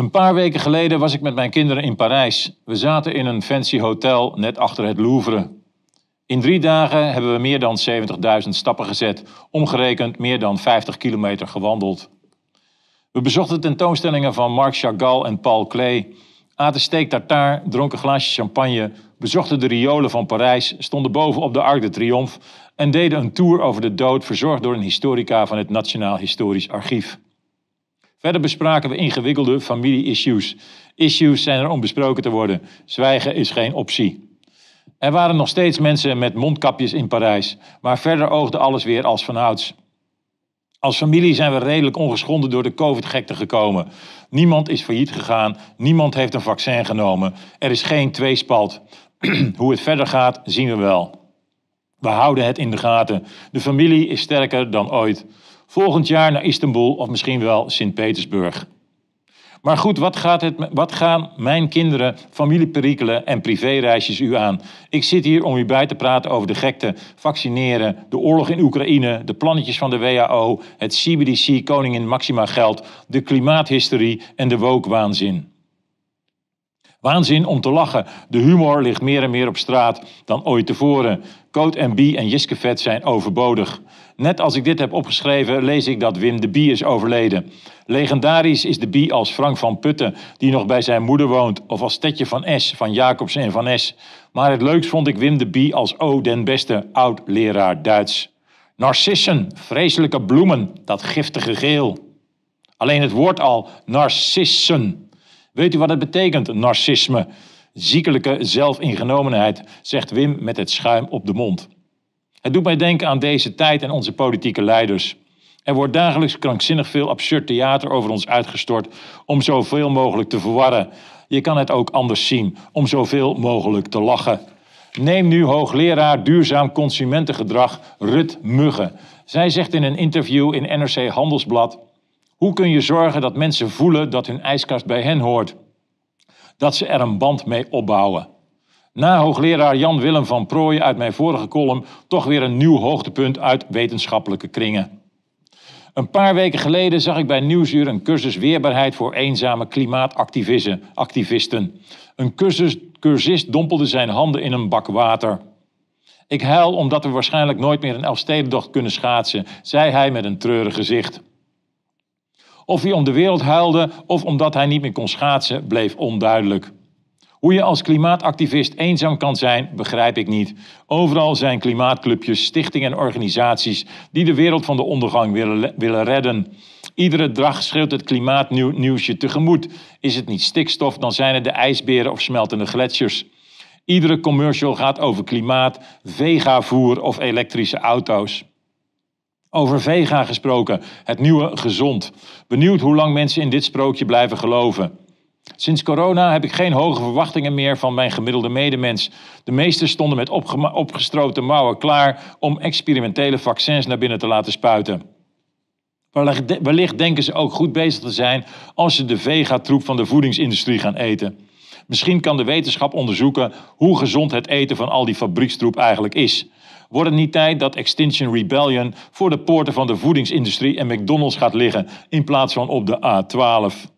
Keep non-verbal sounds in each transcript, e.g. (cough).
Een paar weken geleden was ik met mijn kinderen in Parijs. We zaten in een fancy hotel net achter het Louvre. In drie dagen hebben we meer dan 70.000 stappen gezet, omgerekend meer dan 50 kilometer gewandeld. We bezochten tentoonstellingen van Marc Chagall en Paul Klee, aten steak tartare, dronken glaasje champagne, bezochten de riolen van Parijs, stonden boven op de Arc de Triomphe en deden een tour over de dood verzorgd door een historica van het Nationaal Historisch Archief. Verder bespraken we ingewikkelde familie-issues. Issues zijn er om besproken te worden. Zwijgen is geen optie. Er waren nog steeds mensen met mondkapjes in Parijs, maar verder oogde alles weer als vanouds. Als familie zijn we redelijk ongeschonden door de COVID-gekte gekomen. Niemand is failliet gegaan, niemand heeft een vaccin genomen. Er is geen tweespalt. (clears throat) Hoe het verder gaat, zien we wel. We houden het in de gaten. De familie is sterker dan ooit. Volgend jaar naar Istanbul of misschien wel Sint-Petersburg. Maar goed, wat, gaat het, wat gaan mijn kinderen, familieperikelen en privéreisjes u aan? Ik zit hier om u bij te praten over de gekte, vaccineren, de oorlog in Oekraïne, de plannetjes van de WHO, het CBDC Koningin Maxima geld, de klimaathysterie en de woke-waanzin. Waanzin om te lachen. De humor ligt meer en meer op straat dan ooit tevoren. En Bie en Jiske Vet zijn overbodig. Net als ik dit heb opgeschreven, lees ik dat Wim de Bie is overleden. Legendarisch is de Bie als Frank van Putten, die nog bij zijn moeder woont, of als Tetje van S van Jacobsen en van S. Maar het leukst vond ik Wim de Bie als O den Beste, oud-leraar Duits. Narcissen, vreselijke bloemen, dat giftige geel. Alleen het woord al, narcissen. Weet u wat het betekent, narcisme? Ziekelijke zelfingenomenheid, zegt Wim met het schuim op de mond. Het doet mij denken aan deze tijd en onze politieke leiders. Er wordt dagelijks krankzinnig veel absurd theater over ons uitgestort om zoveel mogelijk te verwarren. Je kan het ook anders zien, om zoveel mogelijk te lachen. Neem nu hoogleraar duurzaam consumentengedrag Rut Mugge. Zij zegt in een interview in NRC Handelsblad: Hoe kun je zorgen dat mensen voelen dat hun ijskast bij hen hoort? Dat ze er een band mee opbouwen. Na hoogleraar Jan Willem van Prooijen uit mijn vorige column toch weer een nieuw hoogtepunt uit wetenschappelijke kringen. Een paar weken geleden zag ik bij Nieuwsuur een cursus weerbaarheid voor eenzame klimaatactivisten. Een cursus, cursist dompelde zijn handen in een bak water. Ik huil omdat we waarschijnlijk nooit meer een Elfstedentocht kunnen schaatsen, zei hij met een treurig gezicht. Of hij om de wereld huilde of omdat hij niet meer kon schaatsen, bleef onduidelijk. Hoe je als klimaatactivist eenzaam kan zijn, begrijp ik niet. Overal zijn klimaatclubjes, stichtingen en organisaties die de wereld van de ondergang willen, willen redden. Iedere dag schreeuwt het klimaatnieuwsje tegemoet. Is het niet stikstof, dan zijn het de ijsberen of smeltende gletsjers. Iedere commercial gaat over klimaat, vegavoer of elektrische auto's. Over vega gesproken, het nieuwe gezond. Benieuwd hoe lang mensen in dit sprookje blijven geloven. Sinds corona heb ik geen hoge verwachtingen meer van mijn gemiddelde medemens. De meesten stonden met opgestroopte mouwen klaar om experimentele vaccins naar binnen te laten spuiten. Wellicht denken ze ook goed bezig te zijn als ze de vegatroep van de voedingsindustrie gaan eten. Misschien kan de wetenschap onderzoeken hoe gezond het eten van al die fabriekstroep eigenlijk is. Wordt het niet tijd dat Extinction Rebellion voor de poorten van de voedingsindustrie en McDonald's gaat liggen in plaats van op de A12?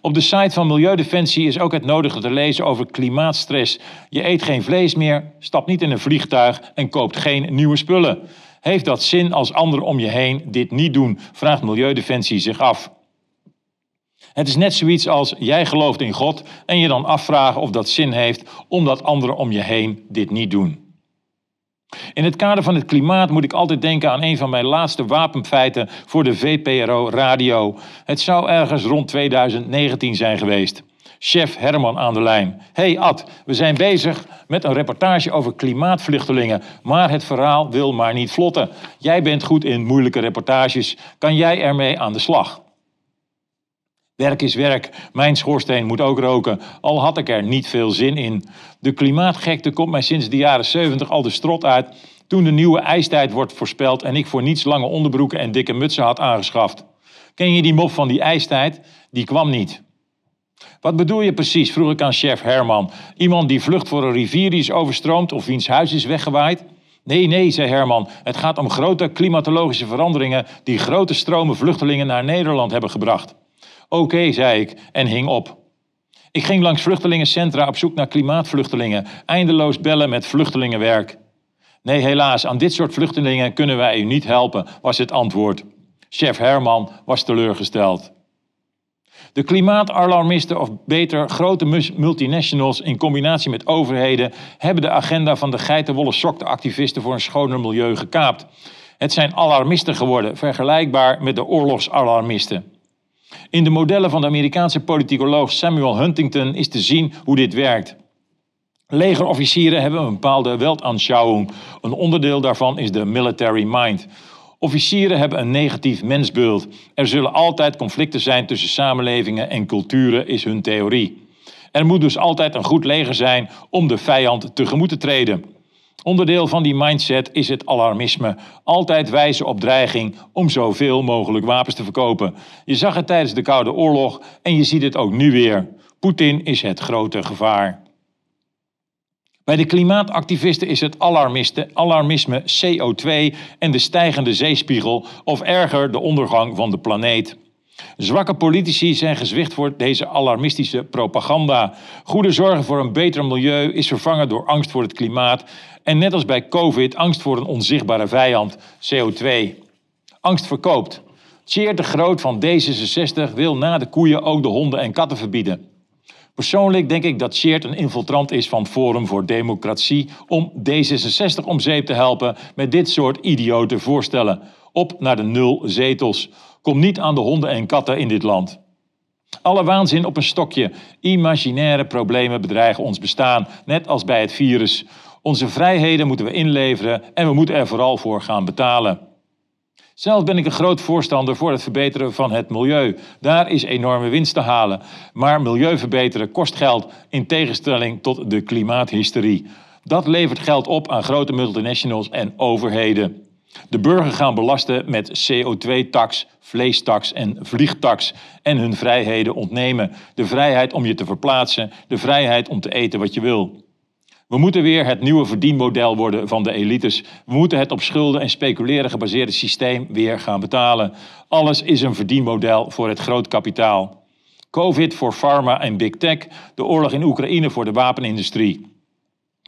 Op de site van Milieudefensie is ook het nodige te lezen over klimaatstress. Je eet geen vlees meer, stapt niet in een vliegtuig en koopt geen nieuwe spullen. Heeft dat zin als anderen om je heen dit niet doen? Vraagt Milieudefensie zich af. Het is net zoiets als jij gelooft in God en je dan afvragen of dat zin heeft omdat anderen om je heen dit niet doen. In het kader van het klimaat moet ik altijd denken aan een van mijn laatste wapenfeiten voor de VPRO Radio. Het zou ergens rond 2019 zijn geweest. Chef Herman aan de lijn. Hey Ad, we zijn bezig met een reportage over klimaatvluchtelingen, maar het verhaal wil maar niet vlotten. Jij bent goed in moeilijke reportages. Kan jij ermee aan de slag? Werk is werk. Mijn schoorsteen moet ook roken, al had ik er niet veel zin in. De klimaatgekte komt mij sinds de jaren 70 al de strot uit toen de nieuwe ijstijd wordt voorspeld en ik voor niets lange onderbroeken en dikke mutsen had aangeschaft. Ken je die mop van die ijstijd? Die kwam niet. Wat bedoel je precies? vroeg ik aan chef Herman. Iemand die vlucht voor een rivier die is overstroomd of wiens huis is weggewaaid? Nee, nee, zei Herman. Het gaat om grote klimatologische veranderingen die grote stromen vluchtelingen naar Nederland hebben gebracht. Oké, zei ik en hing op. Ik ging langs vluchtelingencentra op zoek naar klimaatvluchtelingen, eindeloos bellen met vluchtelingenwerk. Nee, helaas, aan dit soort vluchtelingen kunnen wij u niet helpen, was het antwoord. Chef Herman was teleurgesteld. De klimaatalarmisten, of beter grote multinationals in combinatie met overheden, hebben de agenda van de geitenwolle sokte-activisten voor een schoner milieu gekaapt. Het zijn alarmisten geworden, vergelijkbaar met de oorlogsalarmisten. In de modellen van de Amerikaanse politicoloog Samuel Huntington is te zien hoe dit werkt. Legerofficieren hebben een bepaalde Weltanschauung. Een onderdeel daarvan is de military mind. Officieren hebben een negatief mensbeeld. Er zullen altijd conflicten zijn tussen samenlevingen en culturen, is hun theorie. Er moet dus altijd een goed leger zijn om de vijand tegemoet te treden. Onderdeel van die mindset is het alarmisme. Altijd wijzen op dreiging om zoveel mogelijk wapens te verkopen. Je zag het tijdens de Koude Oorlog en je ziet het ook nu weer. Poetin is het grote gevaar. Bij de klimaatactivisten is het alarmisme CO2 en de stijgende zeespiegel, of erger de ondergang van de planeet. Zwakke politici zijn gezwicht voor deze alarmistische propaganda. Goede zorgen voor een beter milieu is vervangen door angst voor het klimaat. En net als bij COVID, angst voor een onzichtbare vijand, CO2. Angst verkoopt. Tjeerd de Groot van D66 wil na de koeien ook de honden en katten verbieden. Persoonlijk denk ik dat Sheert een infiltrant is van Forum voor Democratie om D66 om zeep te helpen met dit soort idiote voorstellen. Op naar de nul zetels. Kom niet aan de honden en katten in dit land. Alle waanzin op een stokje. Imaginaire problemen bedreigen ons bestaan, net als bij het virus. Onze vrijheden moeten we inleveren en we moeten er vooral voor gaan betalen. Zelf ben ik een groot voorstander voor het verbeteren van het milieu. Daar is enorme winst te halen. Maar milieu verbeteren kost geld in tegenstelling tot de klimaathysterie. Dat levert geld op aan grote multinationals en overheden. De burger gaan belasten met CO2-tax, vleestaks en vliegtax en hun vrijheden ontnemen. De vrijheid om je te verplaatsen, de vrijheid om te eten wat je wil. We moeten weer het nieuwe verdienmodel worden van de elites. We moeten het op schulden en speculeren gebaseerde systeem weer gaan betalen. Alles is een verdienmodel voor het groot kapitaal. Covid voor pharma en big tech, de oorlog in Oekraïne voor de wapenindustrie.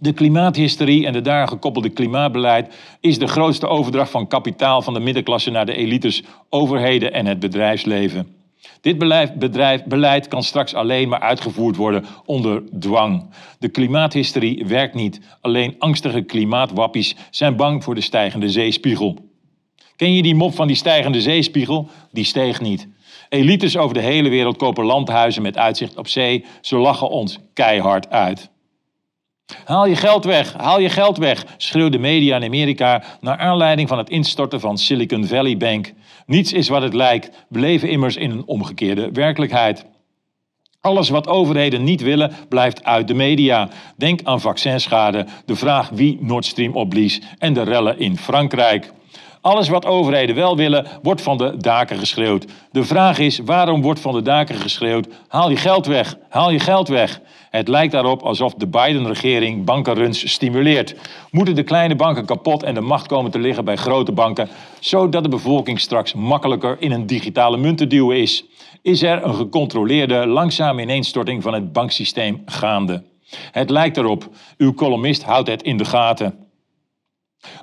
De klimaathysterie en de daar gekoppelde klimaatbeleid is de grootste overdracht van kapitaal van de middenklasse naar de elites, overheden en het bedrijfsleven. Dit beleid, beleid kan straks alleen maar uitgevoerd worden onder dwang. De klimaathysterie werkt niet. Alleen angstige klimaatwappies zijn bang voor de stijgende zeespiegel. Ken je die mop van die stijgende zeespiegel? Die steeg niet. Elites over de hele wereld kopen landhuizen met uitzicht op zee. Ze lachen ons keihard uit. Haal je geld weg, haal je geld weg, schreeuwde de media in Amerika naar aanleiding van het instorten van Silicon Valley Bank. Niets is wat het lijkt. We leven immers in een omgekeerde werkelijkheid. Alles wat overheden niet willen, blijft uit de media. Denk aan vaccinschade, de vraag wie Nord Stream opblies en de rellen in Frankrijk. Alles wat overheden wel willen, wordt van de daken geschreeuwd. De vraag is, waarom wordt van de daken geschreeuwd? Haal je geld weg, haal je geld weg. Het lijkt daarop alsof de Biden-regering bankenruns stimuleert. Moeten de kleine banken kapot en de macht komen te liggen bij grote banken, zodat de bevolking straks makkelijker in een digitale munt te duwen is? Is er een gecontroleerde, langzame ineenstorting van het banksysteem gaande? Het lijkt erop. Uw columnist houdt het in de gaten.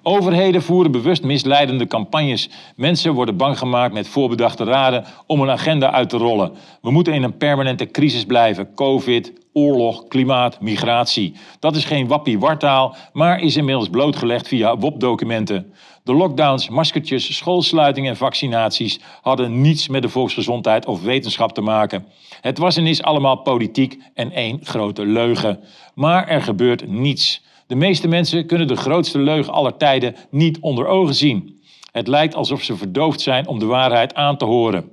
Overheden voeren bewust misleidende campagnes. Mensen worden bang gemaakt met voorbedachte raden om een agenda uit te rollen. We moeten in een permanente crisis blijven. Covid, oorlog, klimaat, migratie. Dat is geen wappie-wartaal, maar is inmiddels blootgelegd via WOP-documenten. De lockdowns, maskertjes, schoolsluitingen en vaccinaties hadden niets met de volksgezondheid of wetenschap te maken. Het was en is allemaal politiek en één grote leugen. Maar er gebeurt niets. De meeste mensen kunnen de grootste leugen aller tijden niet onder ogen zien. Het lijkt alsof ze verdoofd zijn om de waarheid aan te horen.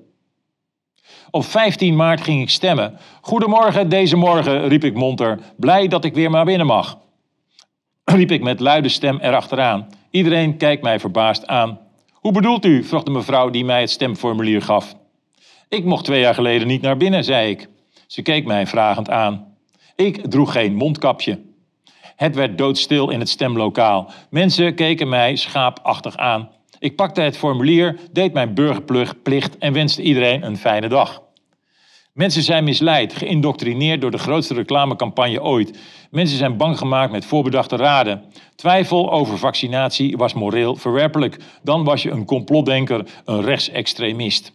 Op 15 maart ging ik stemmen. Goedemorgen deze morgen, riep ik monter, blij dat ik weer maar binnen mag. (clears throat) Riep ik met luide stem erachteraan. Iedereen kijkt mij verbaasd aan. Hoe bedoelt u? vroeg de mevrouw die mij het stemformulier gaf. Ik mocht twee jaar geleden niet naar binnen, zei ik. Ze keek mij vragend aan. Ik droeg geen mondkapje. Het werd doodstil in het stemlokaal. Mensen keken mij schaapachtig aan. Ik pakte het formulier, deed mijn burgerplicht en wenste iedereen een fijne dag. Mensen zijn misleid, geïndoctrineerd door de grootste reclamecampagne ooit. Mensen zijn bang gemaakt met voorbedachte raden. Twijfel over vaccinatie was moreel verwerpelijk. Dan was je een complotdenker, een rechtsextremist.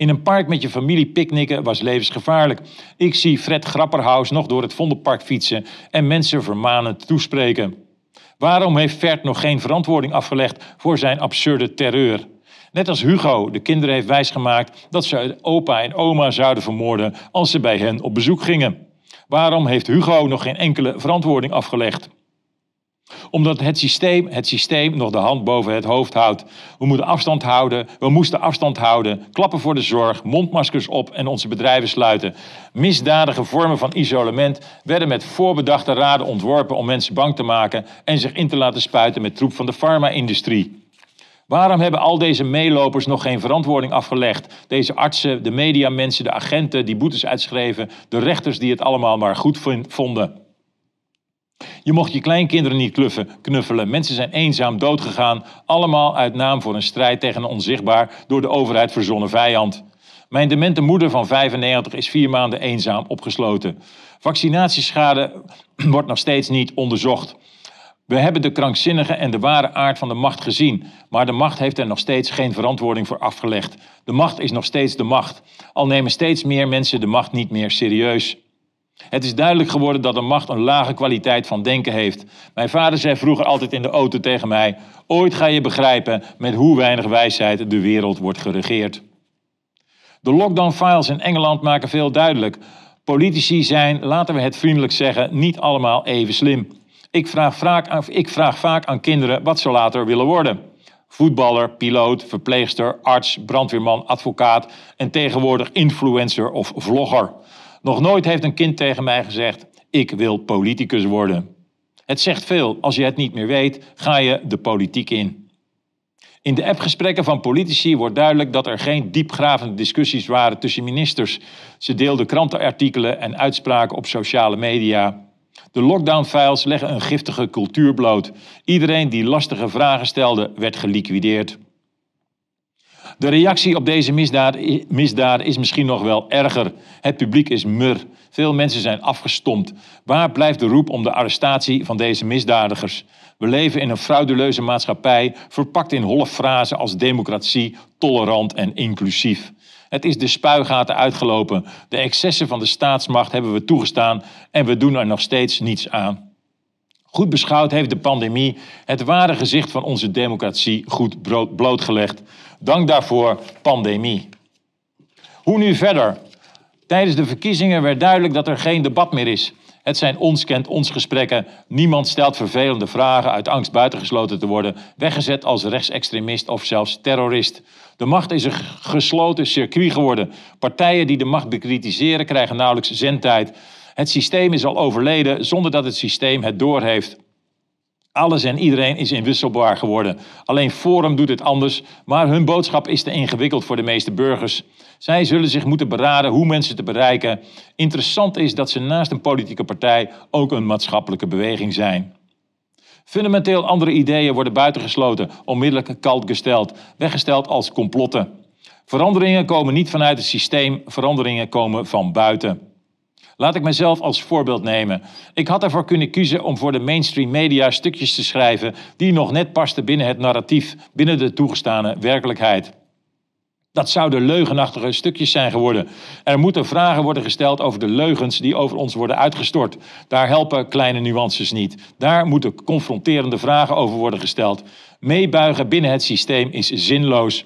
In een park met je familie picknicken was levensgevaarlijk. Ik zie Fred Grapperhaus nog door het Vondelpark fietsen en mensen vermanend toespreken. Waarom heeft Fert nog geen verantwoording afgelegd voor zijn absurde terreur? Net als Hugo de kinderen heeft wijsgemaakt dat ze opa en oma zouden vermoorden als ze bij hen op bezoek gingen. Waarom heeft Hugo nog geen enkele verantwoording afgelegd? Omdat het systeem, het systeem nog de hand boven het hoofd houdt. We moeten afstand houden, we moesten afstand houden, klappen voor de zorg, mondmaskers op en onze bedrijven sluiten. Misdadige vormen van isolement werden met voorbedachte raden ontworpen om mensen bang te maken en zich in te laten spuiten met troep van de farma-industrie. Waarom hebben al deze meelopers nog geen verantwoording afgelegd? Deze artsen, de mediamensen, de agenten die boetes uitschreven, de rechters die het allemaal maar goed vonden. Je mocht je kleinkinderen niet knuffelen. Mensen zijn eenzaam doodgegaan, allemaal uit naam voor een strijd tegen een onzichtbaar door de overheid verzonnen vijand. Mijn demente moeder van 95 is vier maanden eenzaam opgesloten. Vaccinatieschade (clears throat) wordt nog steeds niet onderzocht. We hebben de krankzinnige en de ware aard van de macht gezien, maar de macht heeft er nog steeds geen verantwoording voor afgelegd. De macht is nog steeds de macht, al nemen steeds meer mensen de macht niet meer serieus. Het is duidelijk geworden dat de macht een lage kwaliteit van denken heeft. Mijn vader zei vroeger altijd in de auto tegen mij: Ooit ga je begrijpen met hoe weinig wijsheid de wereld wordt geregeerd. De lockdown-files in Engeland maken veel duidelijk. Politici zijn, laten we het vriendelijk zeggen, niet allemaal even slim. Ik vraag, vaak, ik vraag vaak aan kinderen wat ze later willen worden. Voetballer, piloot, verpleegster, arts, brandweerman, advocaat en tegenwoordig influencer of vlogger. Nog nooit heeft een kind tegen mij gezegd: Ik wil politicus worden. Het zegt veel. Als je het niet meer weet, ga je de politiek in. In de appgesprekken van politici wordt duidelijk dat er geen diepgravende discussies waren tussen ministers. Ze deelden krantenartikelen en uitspraken op sociale media. De lockdown-files leggen een giftige cultuur bloot. Iedereen die lastige vragen stelde, werd geliquideerd. De reactie op deze misdaad is misschien nog wel erger. Het publiek is mur. Veel mensen zijn afgestompt. Waar blijft de roep om de arrestatie van deze misdadigers? We leven in een frauduleuze maatschappij, verpakt in holle frasen als democratie, tolerant en inclusief. Het is de spuigaten uitgelopen. De excessen van de staatsmacht hebben we toegestaan en we doen er nog steeds niets aan. Goed beschouwd heeft de pandemie het ware gezicht van onze democratie goed blootgelegd. Dank daarvoor, pandemie. Hoe nu verder? Tijdens de verkiezingen werd duidelijk dat er geen debat meer is. Het zijn ons kent ons gesprekken. Niemand stelt vervelende vragen uit angst buitengesloten te worden, weggezet als rechtsextremist of zelfs terrorist. De macht is een gesloten circuit geworden. Partijen die de macht bekritiseren krijgen nauwelijks zendtijd. Het systeem is al overleden zonder dat het systeem het doorheeft. Alles en iedereen is inwisselbaar geworden. Alleen Forum doet het anders, maar hun boodschap is te ingewikkeld voor de meeste burgers. Zij zullen zich moeten beraden hoe mensen te bereiken. Interessant is dat ze naast een politieke partij ook een maatschappelijke beweging zijn. Fundamenteel andere ideeën worden buitengesloten, onmiddellijk kalt gesteld, weggesteld als complotten. Veranderingen komen niet vanuit het systeem, veranderingen komen van buiten. Laat ik mezelf als voorbeeld nemen. Ik had ervoor kunnen kiezen om voor de mainstream media stukjes te schrijven die nog net pasten binnen het narratief, binnen de toegestane werkelijkheid. Dat zouden leugenachtige stukjes zijn geworden. Er moeten vragen worden gesteld over de leugens die over ons worden uitgestort. Daar helpen kleine nuances niet. Daar moeten confronterende vragen over worden gesteld. Meebuigen binnen het systeem is zinloos.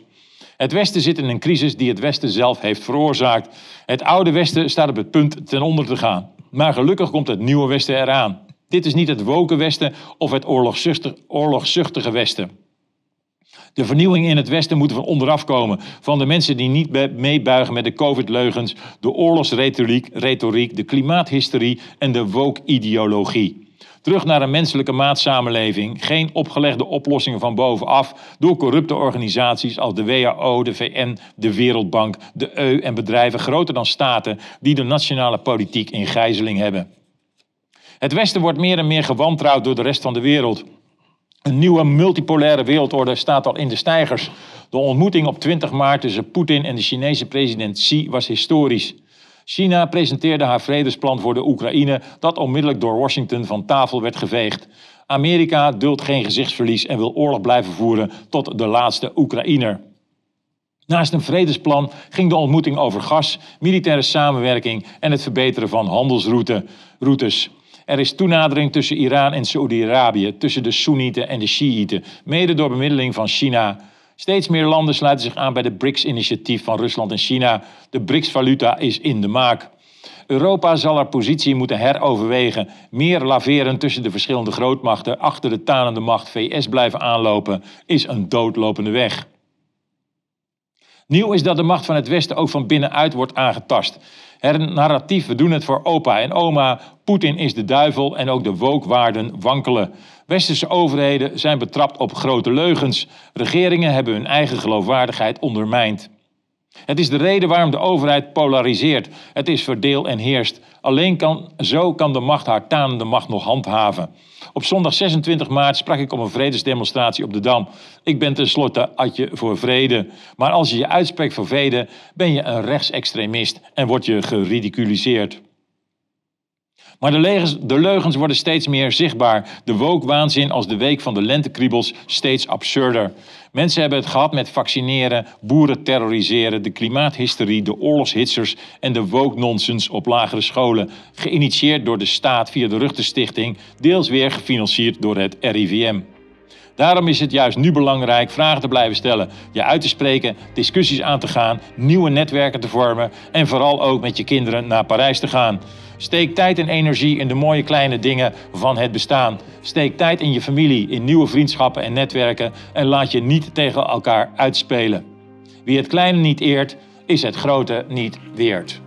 Het Westen zit in een crisis die het Westen zelf heeft veroorzaakt. Het oude Westen staat op het punt ten onder te gaan. Maar gelukkig komt het nieuwe Westen eraan. Dit is niet het woken Westen of het oorlogzuchtige Westen. De vernieuwing in het Westen moet van onderaf komen. Van de mensen die niet meebuigen met de COVID-leugens, de oorlogsretoriek, retoriek, de klimaathysterie en de woke-ideologie. Terug naar een menselijke maatsamenleving. Geen opgelegde oplossingen van bovenaf door corrupte organisaties als de WHO, de VN, de Wereldbank, de EU en bedrijven groter dan staten die de nationale politiek in gijzeling hebben. Het Westen wordt meer en meer gewantrouwd door de rest van de wereld. Een nieuwe multipolaire wereldorde staat al in de stijgers. De ontmoeting op 20 maart tussen Poetin en de Chinese president Xi was historisch. China presenteerde haar vredesplan voor de Oekraïne, dat onmiddellijk door Washington van tafel werd geveegd. Amerika duldt geen gezichtsverlies en wil oorlog blijven voeren tot de laatste Oekraïner. Naast een vredesplan ging de ontmoeting over gas, militaire samenwerking en het verbeteren van handelsroutes. Er is toenadering tussen Iran en Saoedi-Arabië, tussen de Soenieten en de Shiiten, mede door bemiddeling van China. Steeds meer landen sluiten zich aan bij de BRICS-initiatief van Rusland en China. De BRICS-valuta is in de maak. Europa zal haar positie moeten heroverwegen. Meer laveren tussen de verschillende grootmachten achter de tanende macht VS blijven aanlopen is een doodlopende weg. Nieuw is dat de macht van het Westen ook van binnenuit wordt aangetast. Het narratief, we doen het voor opa en oma, Poetin is de duivel en ook de wookwaarden wankelen. Westerse overheden zijn betrapt op grote leugens. Regeringen hebben hun eigen geloofwaardigheid ondermijnd. Het is de reden waarom de overheid polariseert. Het is verdeel en heerst. Alleen kan, zo kan de macht haar tanende macht nog handhaven. Op zondag 26 maart sprak ik op een vredesdemonstratie op de Dam. Ik ben tenslotte Adje voor vrede. Maar als je je uitspreekt voor vrede, ben je een rechtsextremist en word je geridiculiseerd. Maar de, leugens, de leugens worden steeds meer zichtbaar. De wookwaanzin als de week van de lentekriebels steeds absurder. Mensen hebben het gehad met vaccineren, boeren terroriseren, de klimaathysterie, de oorlogshitsers en de woke-nonsens op lagere scholen. Geïnitieerd door de staat via de Ruchtenstichting, deels weer gefinancierd door het RIVM. Daarom is het juist nu belangrijk vragen te blijven stellen, je uit te spreken, discussies aan te gaan, nieuwe netwerken te vormen en vooral ook met je kinderen naar Parijs te gaan. Steek tijd en energie in de mooie kleine dingen van het bestaan. Steek tijd in je familie, in nieuwe vriendschappen en netwerken en laat je niet tegen elkaar uitspelen. Wie het kleine niet eert, is het grote niet weert.